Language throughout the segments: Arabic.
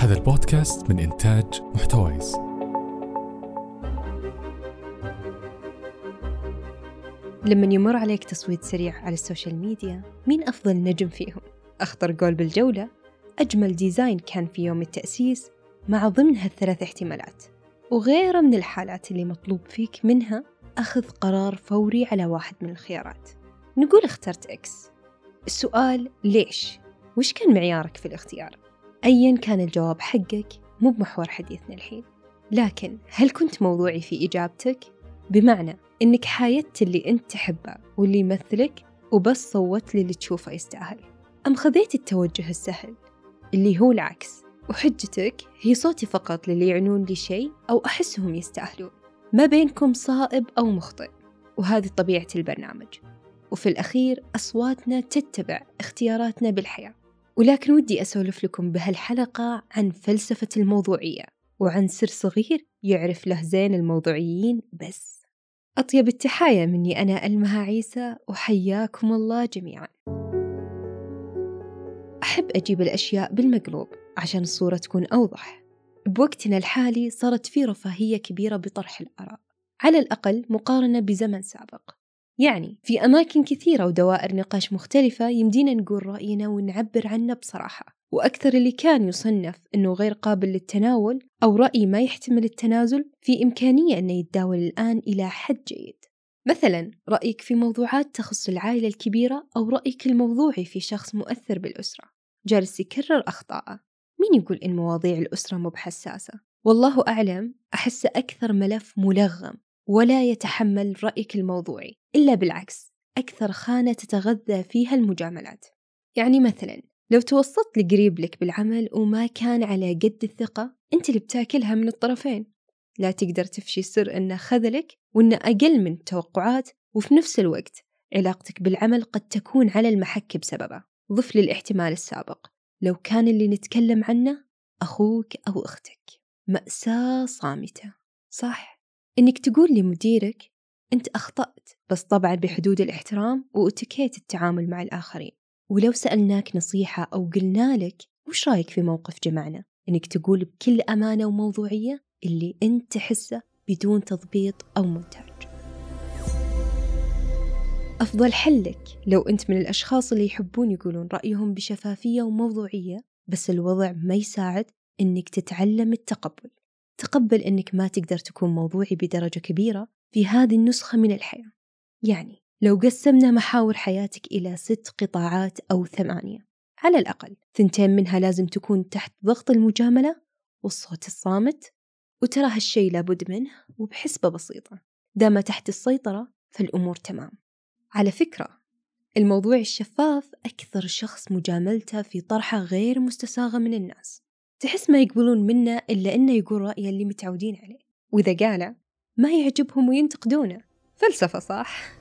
هذا البودكاست من إنتاج محتوى لما يمر عليك تصويت سريع على ال social media مين أفضل نجم فيهم؟ أخطر جول بالجولة؟ أجمل design كان في يوم التأسيس؟ مع ضمن هالثلاث احتمالات وغيرها من الحالات اللي مطلوب فيك منها أخذ قرار فوري على واحد من الخيارات نقول اخترت X السؤال ليش؟ وش كان معيارك في الاختيار؟ أيا كان الجواب حقك مو بمحور حديثنا الحين. لكن هل كنت موضوعي في إجابتك؟ بمعنى إنك حايدت اللي أنت تحبه واللي يمثلك وبس صوت للي تشوفه يستاهل. أم خذيت التوجه السهل؟ اللي هو العكس. وحجتك هي صوتي فقط للي يعنون لي شيء أو أحسهم يستاهلون. ما بينكم صائب أو مخطئ. وهذه طبيعة البرنامج. وفي الأخير أصواتنا تتبع اختياراتنا بالحياة. ولكن ودي أسولف لكم بهالحلقة عن فلسفة الموضوعية وعن سر صغير يعرف له زين الموضوعيين بس. أطيب التحايا مني أنا ألمها عيسى وحياكم الله جميعا. أحب أجيب الأشياء بالمقلوب عشان الصورة تكون أوضح. بوقتنا الحالي صارت في رفاهية كبيرة بطرح الآراء على الأقل مقارنة بزمن سابق. يعني في أماكن كثيرة ودوائر نقاش مختلفة يمدينا نقول رأينا ونعبر عنه بصراحة. وأكثر اللي كان يصنف أنه غير قابل للتناول أو رأي ما يحتمل التنازل في إمكانية أنه يتداول الآن إلى حد جيد. مثلا رأيك في موضوعات تخص العائلة الكبيرة أو رأيك الموضوعي في شخص مؤثر بالأسرة. جالس يكرر أخطاءه. مين يقول إن مواضيع الأسرة مو بحساسة؟ والله أعلم أحس أكثر ملف ملغم. ولا يتحمل رأيك الموضوعي إلا بالعكس أكثر خانة تتغذى فيها المجاملات. يعني مثلا لو توسطت لقريب لك بالعمل وما كان على قد الثقة أنت اللي بتاكلها من الطرفين. لا تقدر تفشي سر أنه خذلك وأنه أقل من التوقعات وفي نفس الوقت علاقتك بالعمل قد تكون على المحك بسببه. ضف للاحتمال السابق لو كان اللي نتكلم عنه أخوك أو أختك. مأساة صامتة. صح؟ إنك تقول لمديرك أنت أخطأت بس طبعا بحدود الاحترام وأتيكيت التعامل مع الآخرين. ولو سألناك نصيحة أو قلنا لك وش رأيك في موقف جمعنا؟ إنك تقول بكل أمانة وموضوعية اللي أنت تحسه بدون تضبيط أو مونتاج أفضل حلك لو أنت من الأشخاص اللي يحبون يقولون رأيهم بشفافية وموضوعية بس الوضع ما يساعد إنك تتعلم التقبل. تقبل إنك ما تقدر تكون موضوعي بدرجة كبيرة في هذه النسخة من الحياة. يعني لو قسمنا محاور حياتك إلى ست قطاعات أو ثمانية على الأقل ثنتين منها لازم تكون تحت ضغط المجاملة والصوت الصامت وترى هالشي لابد منه وبحسبة بسيطة. دام تحت السيطرة فالأمور تمام. على فكرة الموضوع الشفاف أكثر شخص مجاملته في طرحه غير مستساغة من الناس. تحس ما يقبلون منه إلا إنه يقول رأيه اللي متعودين عليه. وإذا قاله ما يعجبهم وينتقدونه. فلسفة صح؟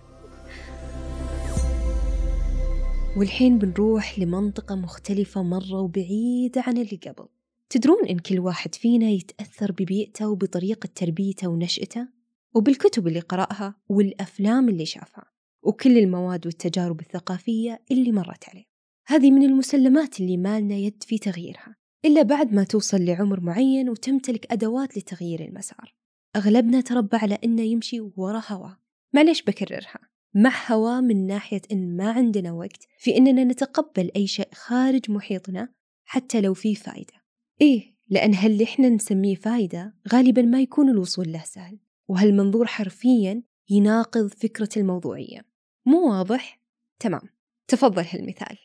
والحين بنروح لمنطقة مختلفة مرة وبعيدة عن اللي قبل. تدرون إن كل واحد فينا يتأثر ببيئته وبطريقة تربيته ونشأته؟ وبالكتب اللي قرأها والأفلام اللي شافها. وكل المواد والتجارب الثقافية اللي مرت عليه. هذه من المسلمات اللي ما لنا يد في تغييرها. إلا بعد ما توصل لعمر معين وتمتلك أدوات لتغيير المسار. أغلبنا تربى على إنه يمشي ورا هواه. معليش بكررها. مع هواه من ناحية إن ما عندنا وقت في إننا نتقبل أي شيء خارج محيطنا حتى لو فيه فايدة. إيه لأن هاللي إحنا نسميه فايدة؟ غالبا ما يكون الوصول له سهل. وهالمنظور حرفيا يناقض فكرة الموضوعية. مو واضح؟ تمام. تفضل هالمثال.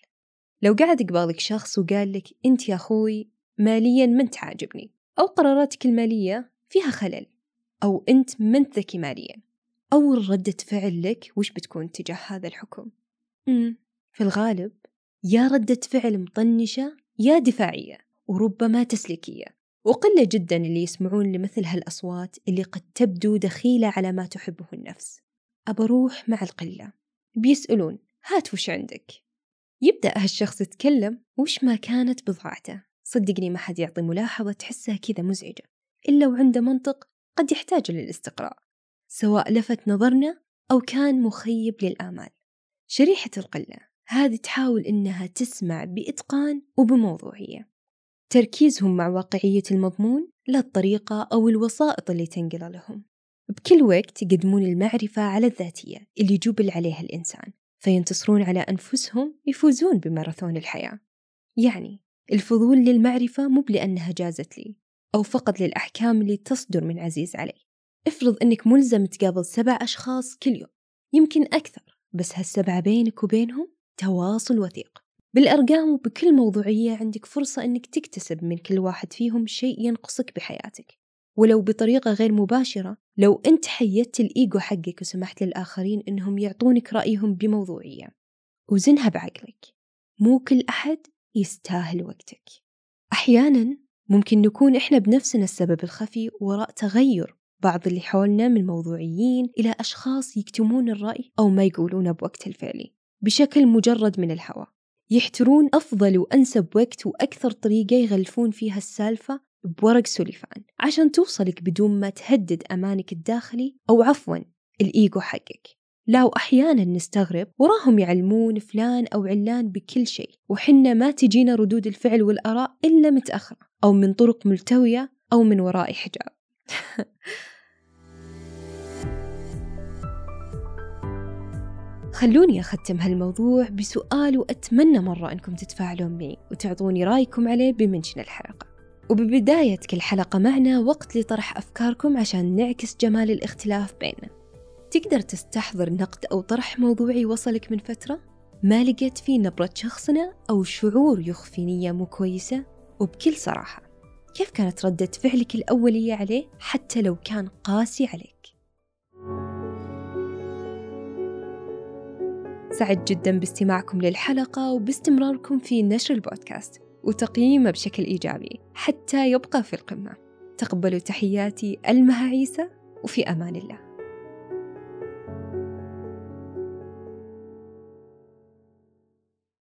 لو قعد قبالك شخص وقال لك أنت يا أخوي ماليا من تعجبني أو قراراتك المالية فيها خلل أو أنت من ذكي ماليا أول ردة فعل لك وش بتكون تجاه هذا الحكم؟ مم. في الغالب يا ردة فعل مطنشة يا دفاعية وربما تسليكية وقلة جدا اللي يسمعون لمثل هالأصوات اللي قد تبدو دخيلة على ما تحبه النفس أبروح مع القلة بيسألون هات وش عندك يبدأ هالشخص يتكلم وش ما كانت بضاعته. صدقني ما حد يعطي ملاحظة تحسها كذا مزعجة إلا وعنده منطق قد يحتاج للاستقراء سواء لفت نظرنا أو كان مخيب للآمال. شريحة القلة هذه تحاول إنها تسمع بإتقان وبموضوعية. تركيزهم مع واقعية المضمون لا الطريقة أو الوسائط اللي تنقل لهم. بكل وقت يقدمون المعرفة على الذاتية اللي جبل عليها الإنسان. فينتصرون على أنفسهم يفوزون بماراثون الحياة. يعني الفضول للمعرفة مو لأنها جازت لي أو فقط للأحكام اللي تصدر من عزيز علي. افرض أنك ملزم تقابل سبع أشخاص كل يوم يمكن أكثر بس هالسبعة بينك وبينهم تواصل وثيق. بالأرقام وبكل موضوعية عندك فرصة أنك تكتسب من كل واحد فيهم شيء ينقصك بحياتك. ولو بطريقة غير مباشرة لو أنت حيدت الإيجو حقك وسمحت للآخرين أنهم يعطونك رأيهم بموضوعية وزنها بعقلك. مو كل أحد يستاهل وقتك. أحيانا ممكن نكون إحنا بنفسنا السبب الخفي وراء تغير بعض اللي حولنا من موضوعيين إلى أشخاص يكتمون الرأي أو ما يقولونه بوقت الفعلي بشكل مجرد من الهوى. يحترون أفضل وأنسب وقت وأكثر طريقة يغلفون فيها السالفة بورق سوليفان عشان توصلك بدون ما تهدد أمانك الداخلي أو عفوا الإيجو حقك. لا وأحيانا نستغرب وراهم يعلمون فلان أو علان بكل شيء وحنا ما تجينا ردود الفعل والآراء إلا متأخرة أو من طرق ملتوية أو من وراء حجاب. خلوني أختم هالموضوع بسؤال وأتمنى مرة أنكم تتفاعلون معي وتعطوني رأيكم عليه بمنشن الحلقة. وببداية كل حلقة معنا وقت لطرح أفكاركم عشان نعكس جمال الاختلاف بيننا تقدر تستحضر نقد أو طرح موضوعي وصلك من فترة؟ ما لقيت فيه نبرة شخصنا أو شعور يخفي نية مو كويسة؟ وبكل صراحة كيف كانت ردة فعلك الأولية عليه حتى لو كان قاسي عليك؟ سعد جدا باستماعكم للحلقة وباستمراركم في نشر البودكاست وتقييمه بشكل إيجابي حتى يبقى في القمة. تقبلوا تحياتي المها عيسى وفي أمان الله.